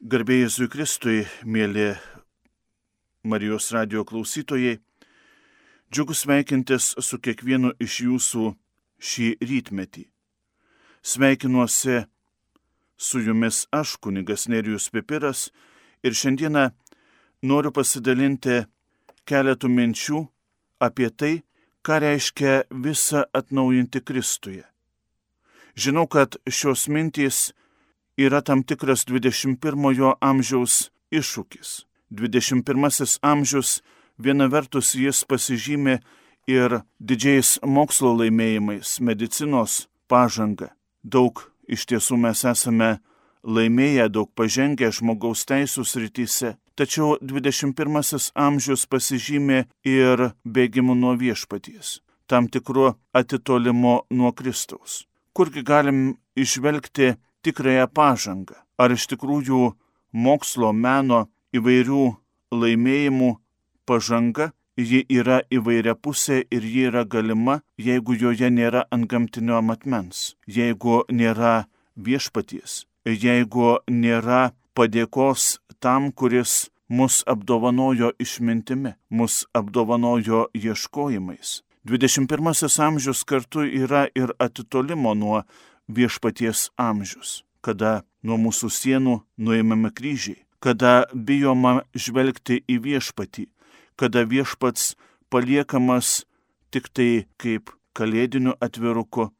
Garbėjai Jėzui Kristui, mėly Marijos radio klausytojai, džiugu sveikintis su kiekvienu iš jūsų šį rytmetį. Sveikinuosi su jumis aš, kunigas Nerijus Pipiras, ir šiandieną noriu pasidalinti keletų minčių apie tai, ką reiškia visą atnaujinti Kristuje. Žinau, kad šios mintys yra tam tikras 21-ojo amžiaus iššūkis. 21 amžius viena vertus jis pasižymė ir didžiais mokslo laimėjimais, medicinos pažanga. Daug iš tiesų mes esame laimėję, daug pažengę žmogaus teisų srityse, tačiau 21 amžius pasižymė ir bėgimu nuo viešpaties, tam tikru atitolimo nuo Kristaus. Kurgi galim išvelgti tikrąją pažangą. Ar iš tikrųjų mokslo, meno įvairių laimėjimų pažanga, ji yra įvairia pusė ir ji yra galima, jeigu joje nėra antgamtinio matmens, jeigu nėra viešpaties, jeigu nėra padėkos tam, kuris mus apdovanojo išmintimi, mus apdovanojo ieškojimais. 21 amžius kartu yra ir atitolimo nuo viešpaties amžius, kada nuo mūsų sienų nuėmame kryžiai, kada bijoma žvelgti į viešpatį, kada viešpats paliekamas tik tai kaip kalėdiniu atviruku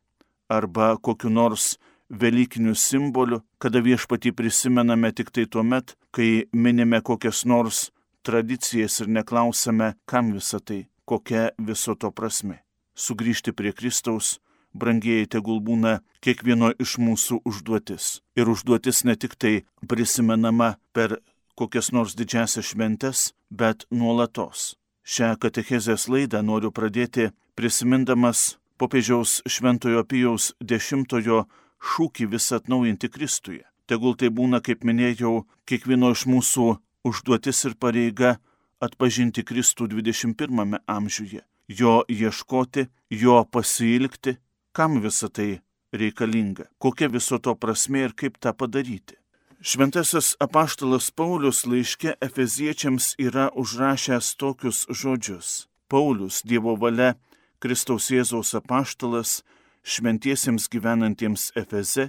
arba kokiu nors Velykiniu simboliu, kada viešpatį prisimename tik tai tuo met, kai minime kokias nors tradicijas ir neklausame, kam visa tai, kokia viso to prasme. Sugrįžti prie Kristaus brangieji tegul būna kiekvieno iš mūsų užduotis. Ir užduotis ne tik tai prisimenama per kokias nors didžiasias šventes, bet nuolatos. Šią katechezės laidą noriu pradėti prisimindamas popiežiaus Šventojo Pijaus dešimtojo šūkį visą atnaujinti Kristuje. Tegul tai būna, kaip minėjau, kiekvieno iš mūsų užduotis ir pareiga atpažinti Kristų 21 amžiuje, jo ieškoti, jo pasilgti Kam visa tai reikalinga? Kokia viso to prasme ir kaip tą padaryti? Šventasis apaštalas Paulius laiške Efeziečiams yra užrašęs tokius žodžius. Paulius Dievo valia Kristaus Jėzaus apaštalas šventiesiems gyvenantiems Efeze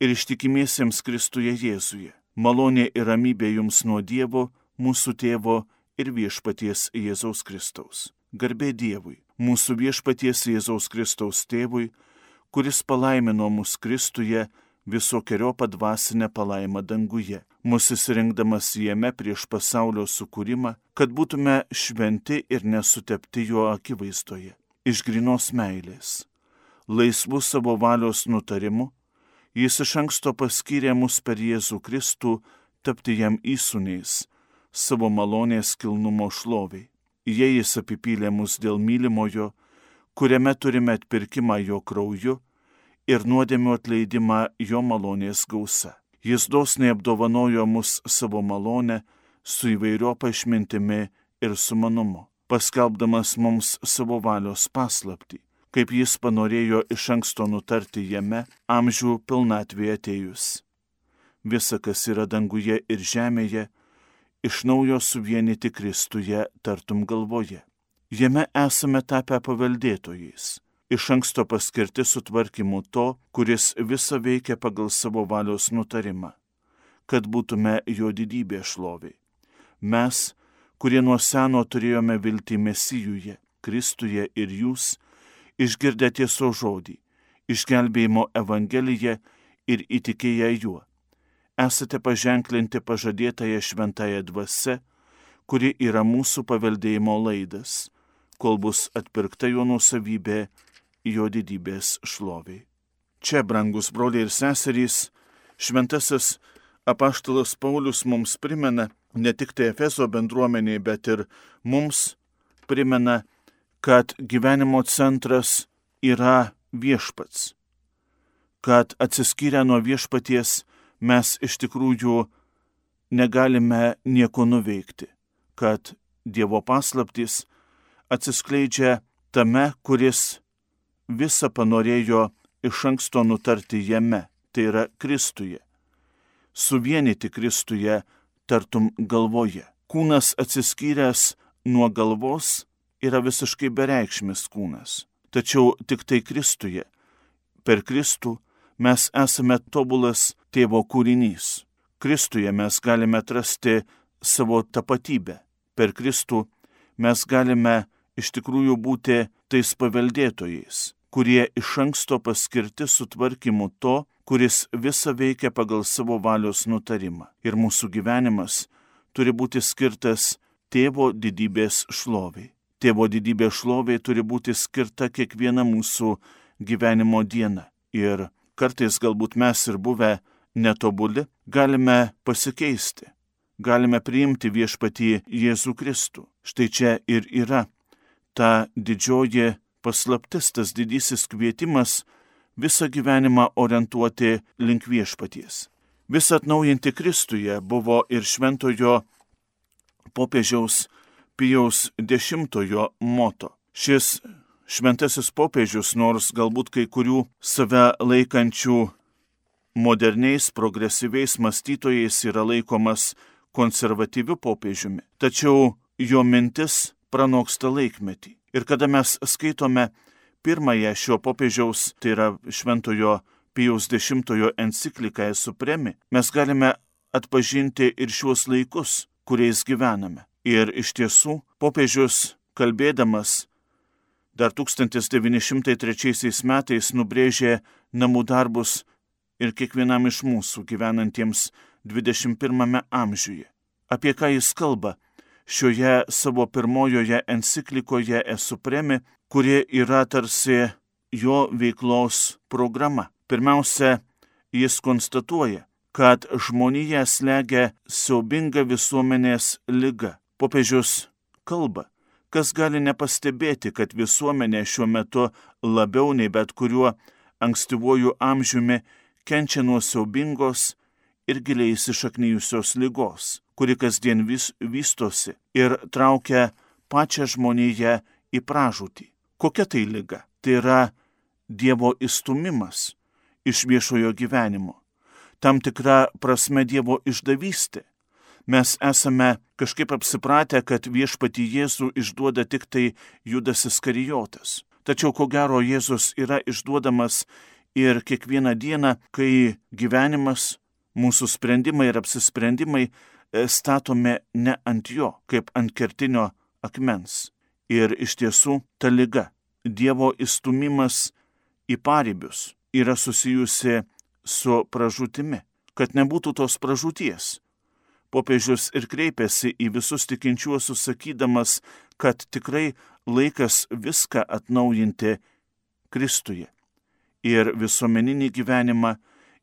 ir ištikimiesiems Kristuje Jėzuje. Malonė ir ramybė jums nuo Dievo, mūsų tėvo ir viešpaties Jėzaus Kristaus. Garbė Dievui mūsų viešpaties Jėzaus Kristaus tėvui, kuris palaimino mus Kristuje visokiojo padvasinę palaimą danguje, mūsų įsirinkdamas jame prieš pasaulio sukūrimą, kad būtume šventi ir nesutepti jo akivaizdoje, iš grinos meilės. Laisvų savo valios nutarimu, jis iš anksto paskyrė mus per Jėzų Kristų tapti jam įsūniais, savo malonės kilnumo šloviai jei jis apipylė mus dėl mylimojo, kuriame turime atpirkimą jo krauju ir nuodėmių atleidimą jo malonės gausa. Jis dosniai apdovanojo mus savo malonę su įvairiopa išmintimi ir sumanumu, paskelbdamas mums savo valios paslapti, kaip jis panorėjo iš anksto nutarti jame amžių pilnatvėje atėjus. Visa, kas yra danguje ir žemėje, iš naujo suvienyti Kristuje tartum galvoje. Jame esame tapę paveldėtojais, iš anksto paskirti sutvarkymu to, kuris visą veikia pagal savo valios nutarimą, kad būtume jo didybė šloviai. Mes, kurie nuo seno turėjome viltį Mesijuje, Kristuje ir jūs, išgirdę tieso žodį, išgelbėjimo Evangeliją ir įtikėję juo esate paženklinti pažadėtąją šventąją dvasę, kuri yra mūsų paveldėjimo laidas, kol bus atpirkta jo nusavybė jo didybės šloviai. Čia, brangus broliai ir seserys, šventasis apaštalas Paulius mums primena ne tik tai Efeso bendruomeniai, bet ir mums primena, kad gyvenimo centras yra viešpats, kad atsiskyrę nuo viešpaties mes iš tikrųjų negalime nieko nuveikti, kad Dievo paslaptys atsiskleidžia tame, kuris visą panorėjo iš anksto nutarti jame, tai yra Kristuje. suvienyti Kristuje tartum galvoje. Kūnas atsiskyręs nuo galvos yra visiškai bereikšmis kūnas. Tačiau tik tai Kristuje, per Kristų mes esame tobulas tėvo kūrinys. Kristuje mes galime atrasti savo tapatybę. Per Kristų mes galime iš tikrųjų būti tais paveldėtojais, kurie iš anksto paskirti sutvarkymu to, kuris visą veikia pagal savo valios nutarimą. Ir mūsų gyvenimas turi būti skirtas tėvo didybės šloviai. Tėvo didybė šloviai turi būti skirta kiekviena mūsų gyvenimo diena. Ir kartais galbūt mes ir buvę netobuli, galime pasikeisti, galime priimti viešpatį Jėzų Kristų. Štai čia ir yra ta didžioji paslaptis, tas didysis kvietimas visą gyvenimą orientuoti link viešpaties. Visą atnaujinti Kristuje buvo ir šventojo popiežiaus Pijaus X moto. Šis šventasis popiežius, nors galbūt kai kurių save laikančių moderniais, progresyviais mąstytojais yra laikomas konservatyviu popiežiumi, tačiau jo mintis pranoksta laikmetį. Ir kada mes skaitome pirmąją šio popiežiaus, tai yra šventojo Pijaus X encikliką Supremi, mes galime atpažinti ir šiuos laikus, kuriais gyvename. Ir iš tiesų popiežius kalbėdamas dar 1903 metais nubrėžė namų darbus ir kiekvienam iš mūsų gyvenantiems 21 amžiuje. Apie ką jis kalba šioje savo pirmojoje enciklikoje Esupremi, kurie yra tarsi jo veiklos programa. Pirmiausia, jis konstatuoja, kad žmonija slegia siaubinga visuomenės lyga. Popiežius kalba, kas gali nepastebėti, kad visuomenė šiuo metu labiau nei bet kuriuo ankstyvuoju amžiumi kenčia nuo siaubingos ir giliai įsišaknyjusios lygos, kuri kasdien vis vystosi ir traukia pačią žmoniją į pražūtį. Kokia tai lyga? Tai yra Dievo įstumimas iš viešojo gyvenimo, tam tikra prasme Dievo išdavystė mes esame kažkaip apsipratę, kad viešpati Jėzų išduoda tik tai Judas Iskarijotas. Tačiau ko gero Jėzus yra išduodamas ir kiekvieną dieną, kai gyvenimas, mūsų sprendimai ir apsisprendimai e, statome ne ant jo, kaip ant kertinio akmens. Ir iš tiesų ta lyga, Dievo įstumimas į pareibius yra susijusi su pražūtimi, kad nebūtų tos pražūties, popiežius ir kreipėsi į visus tikinčiuosius sakydamas, kad tikrai laikas viską atnaujinti Kristuje. Ir visuomeninį gyvenimą,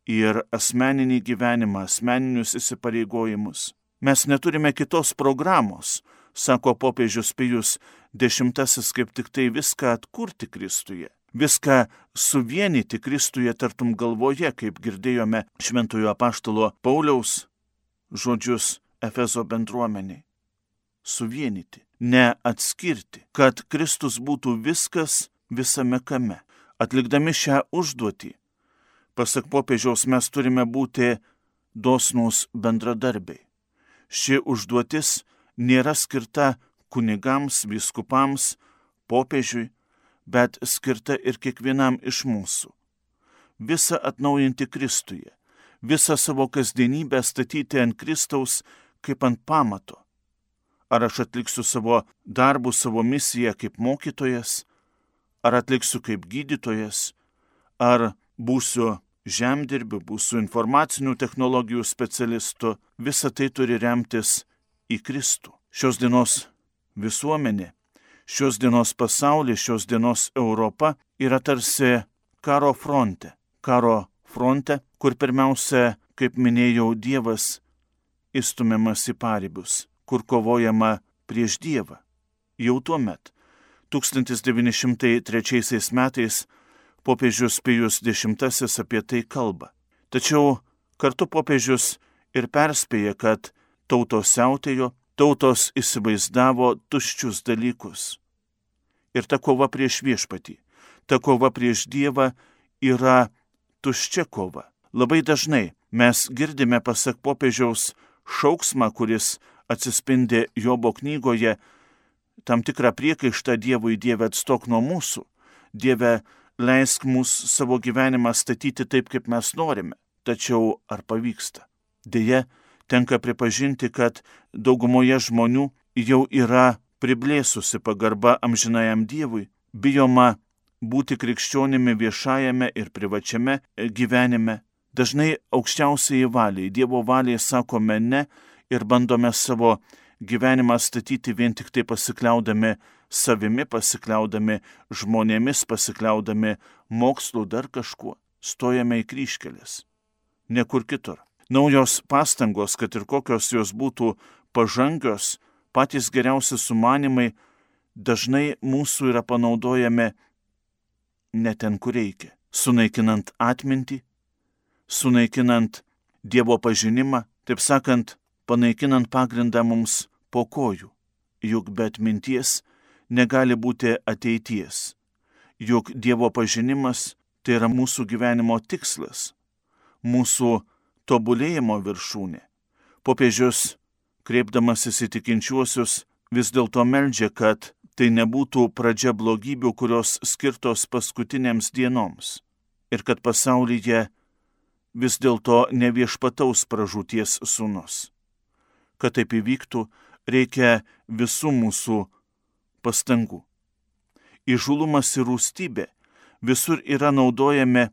ir asmeninį gyvenimą, asmeninius įsipareigojimus. Mes neturime kitos programos, sako popiežius Pijus dešimtasis, kaip tik tai viską atkurti Kristuje. Viską suvienyti Kristuje tartum galvoje, kaip girdėjome šventojo apaštalo Pauliaus žodžius Efezo bendruomeniai. Suvienyti, ne atskirti, kad Kristus būtų viskas visame kame. Atlikdami šią užduotį, pasak popiežiaus, mes turime būti dosnus bendradarbiai. Ši užduotis nėra skirta kunigams, viskupams, popiežiui, bet skirta ir kiekvienam iš mūsų. Visa atnaujinti Kristuje, visą savo kasdienybę statyti ant Kristaus kaip ant pamato. Ar aš atliksiu savo darbų, savo misiją kaip mokytojas, ar atliksiu kaip gydytojas, ar būsiu žemdirbiu, būsiu informacinių technologijų specialistu, visa tai turi remtis į Kristų. Šios dienos visuomenė, šios dienos pasaulis, šios dienos Europa yra tarsi karo fronte. Karo fronte, kur pirmiausia, kaip minėjau, Dievas įstumiamas į paribius, kur kovojama prieš Dievą. Jau tuo met, 1903 metais, popiežius Pijus X apie tai kalba. Tačiau kartu popiežius ir perspėja, kad tautos siautėjo, tautos įsivaizdavo tuščius dalykus. Ir ta kova prieš viešpatį, ta kova prieš Dievą yra tuščia kova. Labai dažnai Mes girdime pasak popiežiaus šauksmą, kuris atsispindi Jobo knygoje, tam tikrą priekaištą Dievui, Dieve atstok nuo mūsų, Dieve leisk mūsų savo gyvenimą statyti taip, kaip mes norime. Tačiau ar pavyksta? Deja, tenka pripažinti, kad daugumoje žmonių jau yra priblėsusi pagarba amžinajam Dievui, bijoma būti krikščionimi viešajame ir privačiame gyvenime. Dažnai aukščiausiai valiai, Dievo valiai sakome ne ir bandome savo gyvenimą statyti vien tik tai pasikliaudami savimi, pasikliaudami žmonėmis, pasikliaudami mokslu dar kažkuo. Stojame į kryškelės. Nekur kitur. Naujos pastangos, kad ir kokios jos būtų pažangios, patys geriausi sumanimai, dažnai mūsų yra panaudojami ne ten, kur reikia. Sunaikinant atmintį, sunaikinant Dievo pažinimą, taip sakant, panaikinant pagrindą mums po kojų. Juk be atminties negali būti ateities. Juk Dievo pažinimas tai yra mūsų gyvenimo tikslas, mūsų tobulėjimo viršūnė. Popiežius, kreipdamas įsitikinčiuosius, vis dėlto meldžia, kad tai nebūtų pradžia blogybių, kurios skirtos paskutinėms dienoms ir kad pasaulyje vis dėlto neviešpataus pražūties sūnus. Kad taip įvyktų, reikia visų mūsų pastangų. Įžulumas ir rūstybė visur yra naudojami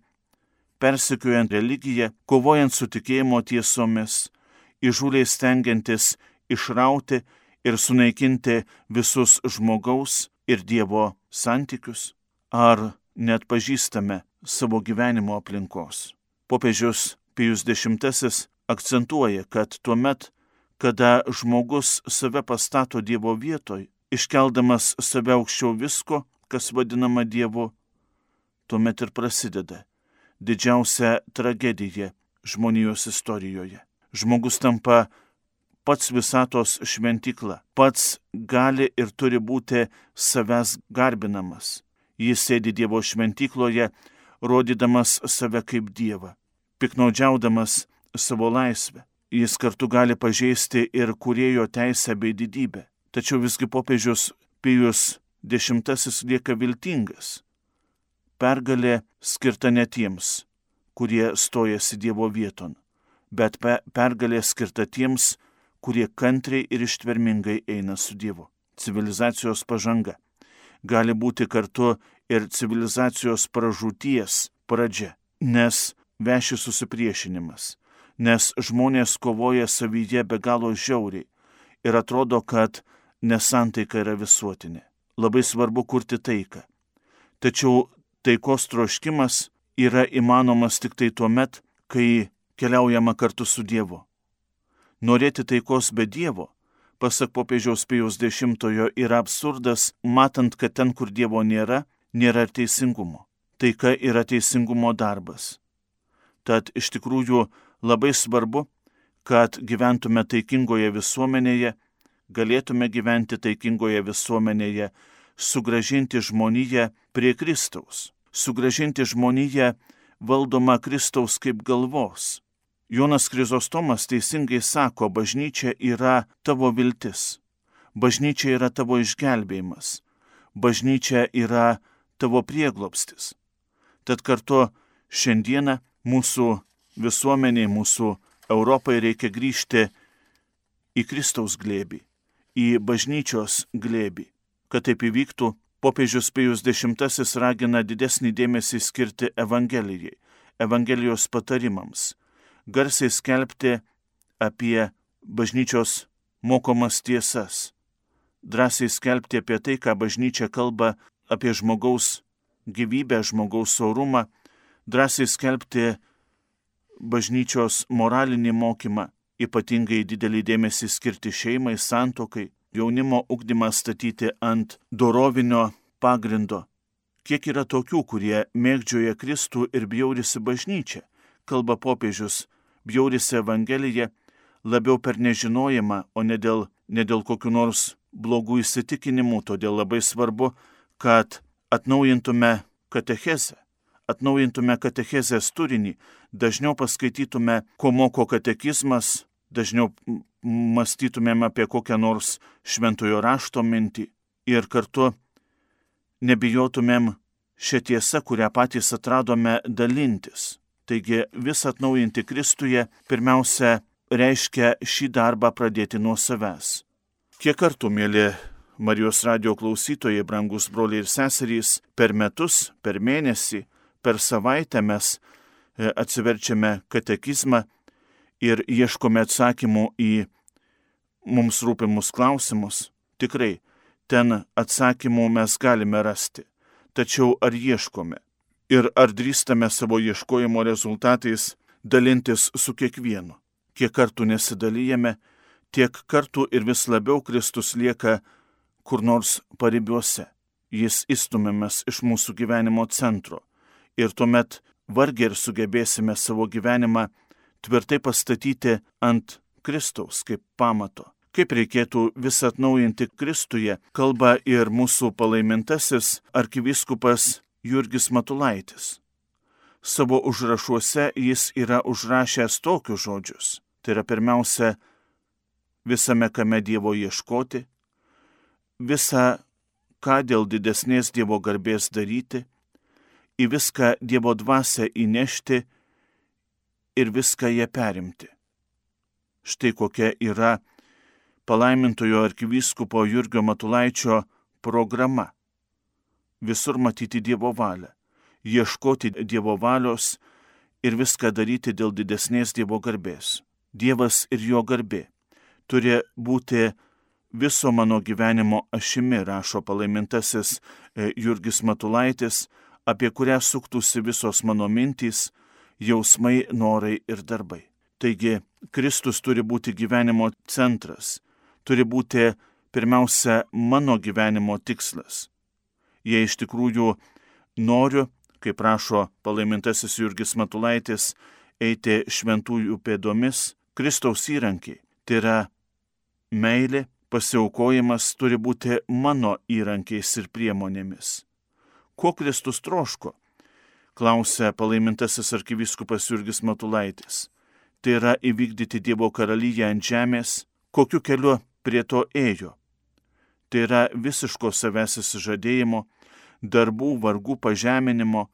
persekiojant religiją, kovojant su tikėjimo tiesomis, įžūliai stengiantis išrauti ir sunaikinti visus žmogaus ir Dievo santykius, ar net pažįstame savo gyvenimo aplinkos. Popiežius Pijus X akcentuoja, kad tuo met, kada žmogus save pastato Dievo vietoj, iškeldamas save aukščiau visko, kas vadinama Dievu, tuomet ir prasideda didžiausia tragedija žmonijos istorijoje. Žmogus tampa pats visatos šventykla, pats gali ir turi būti savęs garbinamas. Jis sėdi Dievo šventykloje, rodydamas save kaip Dievą, piknaudžiaudamas savo laisvę. Jis kartu gali pažeisti ir kurėjo teisę bei didybę. Tačiau visgi popiežius Pijus X lieka viltingas. Pergalė skirta ne tiems, kurie stojasi Dievo vieton, bet pe pergalė skirta tiems, kurie kantriai ir ištvermingai eina su Dievu. Civilizacijos pažanga gali būti kartu ir civilizacijos pražūties pradžia, nes veši susipriešinimas, nes žmonės kovoja savyje be galo žiauriai ir atrodo, kad nesantaika yra visuotinė. Labai svarbu kurti taiką. Tačiau taikos troškimas yra įmanomas tik tai tuo met, kai keliaujama kartu su Dievu. Norėti taikos be Dievo, pasak popiežiaus Pijos X, yra absurdas, matant, kad ten, kur Dievo nėra, nėra ir teisingumo. Taika yra teisingumo darbas. Tad iš tikrųjų labai svarbu, kad gyventume taikingoje visuomenėje, galėtume gyventi taikingoje visuomenėje, sugražinti žmoniją prie Kristaus, sugražinti žmoniją valdomą Kristaus kaip galvos. Jonas Krizostomas teisingai sako, bažnyčia yra tavo viltis, bažnyčia yra tavo išgelbėjimas, bažnyčia yra tavo prieglopstis. Tad kartu šiandieną mūsų visuomeniai, mūsų Europai reikia grįžti į Kristaus glėbį, į bažnyčios glėbį. Kad taip įvyktų, popiežius Pėjus X ragina didesnį dėmesį skirti Evangelijai, Evangelijos patarimams, garsiai skelbti apie bažnyčios mokomas tiesas, drąsiai skelbti apie tai, ką bažnyčia kalba apie žmogaus gyvybę, žmogaus orumą, drąsiai skelbti bažnyčios moralinį mokymą, ypatingai didelį dėmesį skirti šeimai, santokai, jaunimo ugdymą statyti ant dorovinio pagrindo. Kiek yra tokių, kurie mėgdžioja Kristų ir bjaurisi bažnyčią, kalba popiežius, bjaurisi Evangeliją labiau per nežinojimą, o ne dėl, ne dėl kokiu nors blogų įsitikinimų, todėl labai svarbu, kad atnaujintume katechezę, atnaujintume katechezės turinį, dažniau paskaitytume, ko moko katekizmas, dažniau mąstytumėm apie kokią nors šventojo rašto mintį ir kartu nebijotumėm šią tiesą, kurią patys atradome dalintis. Taigi vis atnaujinti Kristuje pirmiausia reiškia šį darbą pradėti nuo savęs. Kiek kartų, mėly Marijos radio klausytojai, brangus broliai ir seserys, per metus, per mėnesį, per savaitę mes e, atsiverčiame katekizmą ir ieškome atsakymų į mums rūpimus klausimus. Tikrai, ten atsakymų mes galime rasti. Tačiau ar ieškome? Ir ar drįstame savo ieškojimo rezultatais dalintis su kiekvienu? Kiek kartų nesidalyjame, tiek kartų ir vis labiau Kristus lieka kur nors paribiuose. Jis įstumiamas iš mūsų gyvenimo centro ir tuomet vargiai ir sugebėsime savo gyvenimą tvirtai pastatyti ant Kristaus kaip pamato. Kaip reikėtų vis atnaujinti Kristuje, kalba ir mūsų palaimintasis arkivyskupas Jurgis Matulaitis. Savo užrašuose jis yra užrašęs tokius žodžius. Tai yra pirmiausia, visame kame Dievo ieškoti, visą, ką dėl didesnės Dievo garbės daryti, į viską Dievo dvasę įnešti ir viską ją perimti. Štai kokia yra palaimintojo arkivyskupo Jurgio Matulaičio programa. Visur matyti Dievo valią, ieškoti Dievo valios ir viską daryti dėl didesnės Dievo garbės. Dievas ir jo garbė turi būti viso mano gyvenimo ašimi, rašo palaimintasis e, Jurgis Matulaitis, apie kurią suktųsi visos mano mintys, jausmai, norai ir darbai. Taigi, Kristus turi būti gyvenimo centras, turi būti pirmiausia mano gyvenimo tikslas. Jei iš tikrųjų noriu, kaip prašo palaimintasis Jurgis Matulaitis, eiti šventųjų pėdomis, Kristaus įrankiai, tai yra meilė, pasiaukojimas turi būti mano įrankiais ir priemonėmis. Ko Kristus troško? Klausė palaimintasis arkivyskupas Jurgis Matulaitis. Tai yra įvykdyti Dievo karalyje ant žemės, kokiu keliu prie to ėjo. Tai yra visiško savęs įsižadėjimo, darbų, vargų pažeminimo,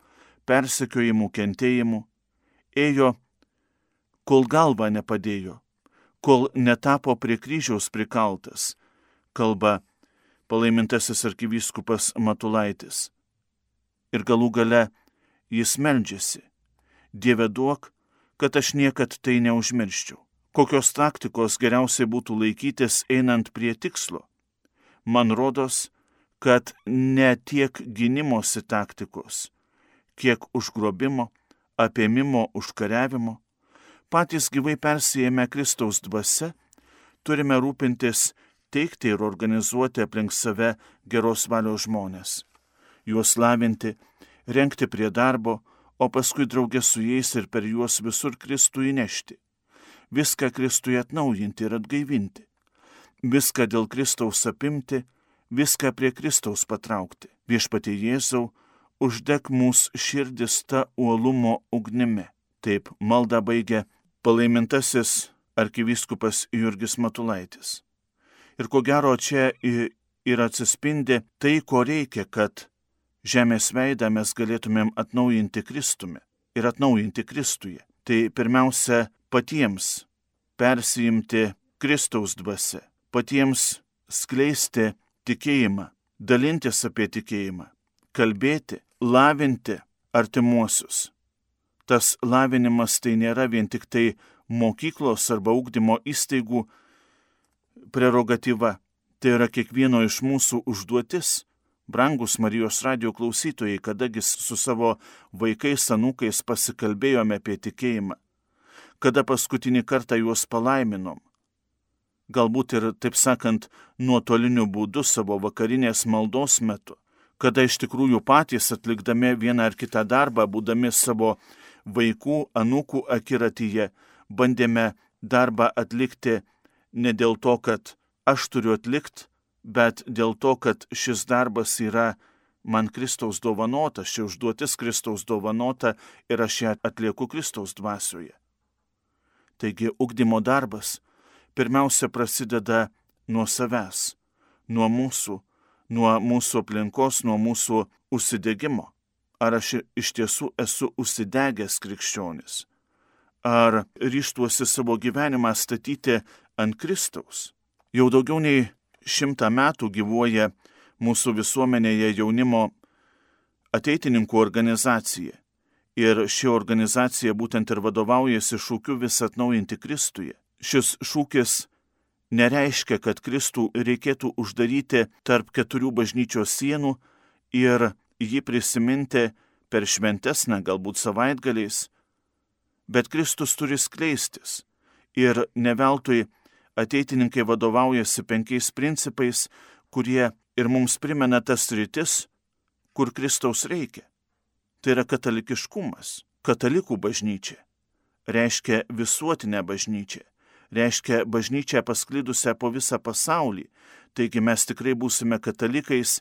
persekiojimų, kentėjimų. Ėjo, kol galva nepadėjo, kol netapo prie kryžiaus prikaltas, kalba palaimintasis arkivyskupas Matulaitis. Ir galų gale jis meldžiasi. Dieve duok, kad aš niekad tai neužmirščiau. Kokios taktikos geriausiai būtų laikytis einant prie tikslo? Man rodos, kad ne tiek gynimosi taktikos, kiek užgrobimo, apėmimo, užkariavimo, patys gyvai persijėmę Kristaus dvasia, turime rūpintis teikti ir organizuoti aplink save geros valios žmonės, juos lavinti, renkti prie darbo, o paskui draugė su jais ir per juos visur Kristų įnešti, viską Kristui atnaujinti ir atgaivinti, viską dėl Kristaus apimti, viską prie Kristaus patraukti. Viešpatie Jėzau, uždeg mūsų širdis tą uolumo ugnimi. Taip malda baigia palaimintasis arkivyskupas Jurgis Matulaitis. Ir ko gero čia ir atsispindi tai, ko reikia, kad žemės veidą mes galėtumėm atnaujinti Kristumi ir atnaujinti Kristuje. Tai pirmiausia patiems persijimti Kristaus dvasia, patiems skleisti tikėjimą, dalintis apie tikėjimą, kalbėti, lavinti artimuosius, tas lavinimas tai nėra vien tik tai mokyklos arba ūkdymo įstaigų prerogatyva, tai yra kiekvieno iš mūsų užduotis. Brangus Marijos radio klausytojai, kadagi su savo vaikais, anūkais pasikalbėjome apie tikėjimą, kada paskutinį kartą juos palaiminom. Galbūt ir, taip sakant, nuotoliniu būdu savo vakarinės maldos metu, kada iš tikrųjų patys atlikdami vieną ar kitą darbą, būdami savo vaikų, anūkų akiratyje bandėme darbą atlikti ne dėl to, kad aš turiu atlikti, bet dėl to, kad šis darbas yra man Kristaus dovanota, ši užduotis Kristaus dovanota ir aš ją atlieku Kristaus dvasioje. Taigi ugdymo darbas pirmiausia prasideda nuo savęs, nuo mūsų, nuo mūsų aplinkos, nuo mūsų užsidėgymo. Ar aš iš tiesų esu užsidegęs krikščionis? Ar ryštuosi savo gyvenimą statyti ant Kristaus? Jau daugiau nei šimtą metų gyvuoja mūsų visuomenėje jaunimo ateitininkų organizacija. Ir ši organizacija būtent ir vadovaujasi šūkiu vis atnaujinti Kristuje. Šis šūkis nereiškia, kad Kristų reikėtų uždaryti tarp keturių bažnyčios sienų ir jį prisiminti per šventesnę, galbūt savaitgaliais, bet Kristus turi skleistis. Ir neveltui ateitininkai vadovaujasi penkiais principais, kurie ir mums primena tas rytis, kur Kristaus reikia. Tai yra katalikiškumas, katalikų bažnyčia. Reiškia visuotinę bažnyčią. Reiškia bažnyčią pasklidusią po visą pasaulį. Taigi mes tikrai būsime katalikais,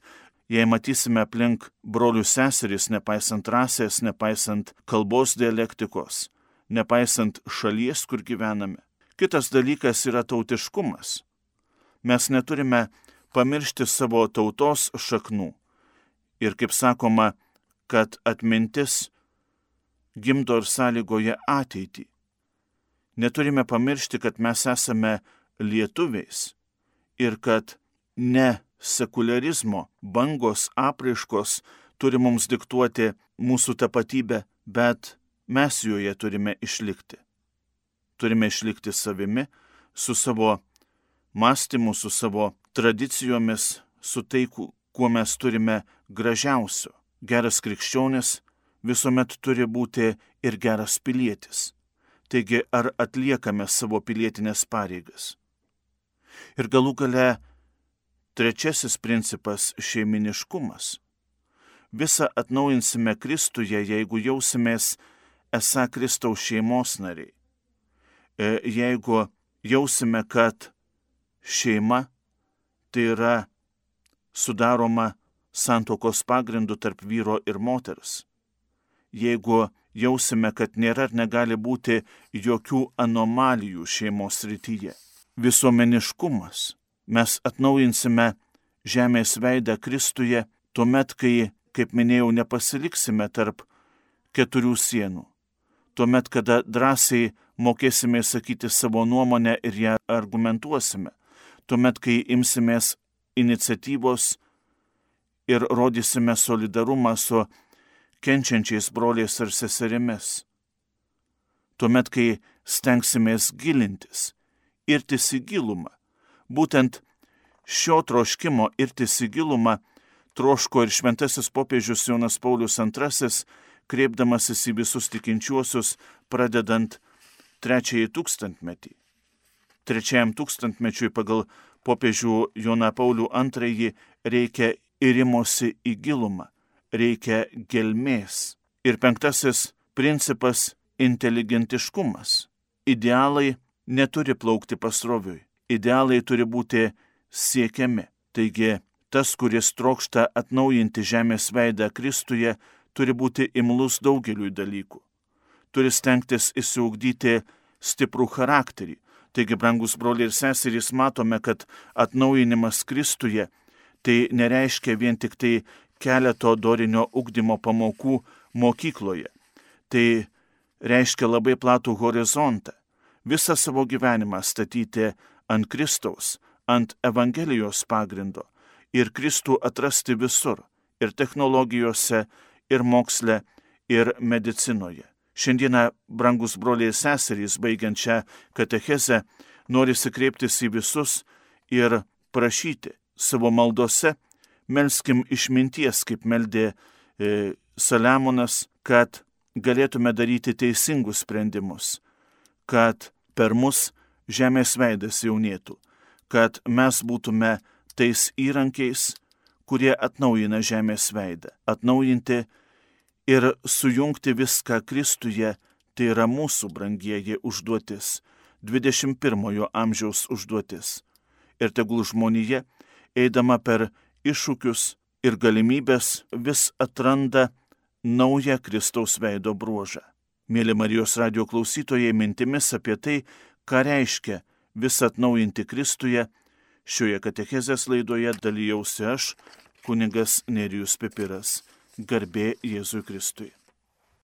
jei matysime aplink brolių seseris, nepaisant rasės, nepaisant kalbos dialektikos, nepaisant šalies, kur gyvename. Kitas dalykas yra tautiškumas. Mes neturime pamiršti savo tautos šaknų. Ir kaip sakoma, kad atmintis gimdo ir sąlygoje ateitį. Neturime pamiršti, kad mes esame lietuviais ir kad ne sekularizmo bangos apraiškos turi mums diktuoti mūsų tapatybę, bet mes joje turime išlikti turime išlikti savimi, su savo mąstymu, su savo tradicijomis, su tai, kuo mes turime gražiausio. Geras krikščionis visuomet turi būti ir geras pilietis. Taigi, ar atliekame savo pilietinės pareigas? Ir galų gale trečiasis principas - šeiminiškumas. Visą atnaujinsime Kristuje, jeigu jausimės esą Kristaus šeimos nariai. E, jeigu jausime, kad šeima tai yra sudaroma santokos pagrindu tarp vyro ir moters. Jeigu jausime, kad nėra ir negali būti jokių anomalijų šeimos rytyje. Visuomeniškumas. Mes atnaujinsime žemės veidą Kristuje tuomet, kai, kaip minėjau, nepasiliksime tarp keturių sienų. Tuomet, kada drąsiai mokėsime sakyti savo nuomonę ir ją argumentuosime. Tuomet, kai imsimės iniciatyvos ir rodysime solidarumą su kenčiančiais broliais ar seserimis. Tuomet, kai stengsimės gilintis, irtis į gilumą. Būtent šio troškimo irtis į gilumą troško ir šventasis popiežius Jonas Paulius II, kreipdamasis į visus tikinčiuosius, pradedant trečiąjį tūkstantmetį. Trečiajam tūkstantmečiui pagal popiežių Joną Paulių II reikia įrimosi į gilumą, reikia gelmės. Ir penktasis principas - inteligentiškumas. Idealai neturi plaukti pasroviui, idealai turi būti siekiami. Taigi, tas, kuris trokšta atnaujinti žemės veidą Kristuje, turi būti imlus daugeliui dalykų turi stengtis įsiugdyti stiprų charakterį. Taigi, brangus broliai ir seserys, matome, kad atnaujinimas Kristuje tai nereiškia vien tik tai keleto dorinio ugdymo pamokų mokykloje. Tai reiškia labai platų horizontą. Visą savo gyvenimą statyti ant Kristaus, ant Evangelijos pagrindo ir Kristų atrasti visur - ir technologijose, ir moksle, ir medicinoje. Šiandieną, brangus broliai ir seserys, baigiant šią katechezę, norisi kreiptis į visus ir prašyti savo maldose, melskim išminties, kaip meldė e, Saliamonas, kad galėtume daryti teisingus sprendimus, kad per mus žemės veidas jaunėtų, kad mes būtume tais įrankiais, kurie atnaujina žemės veidą, atnaujinti ir sujungti viską Kristuje, tai yra mūsų brangieji užduotis, 21-ojo amžiaus užduotis. Ir tegul žmonija, eidama per iššūkius, ir galimybės vis atranda naują Kristaus veido bruožą. Mėly Marijos radio klausytojai, mintimis apie tai, ką reiškia vis atnaujinti Kristuje, šioje katechezės laidoje dalyjausi aš, kunigas Nerijus Pipiras. Garbė Jėzui Kristui.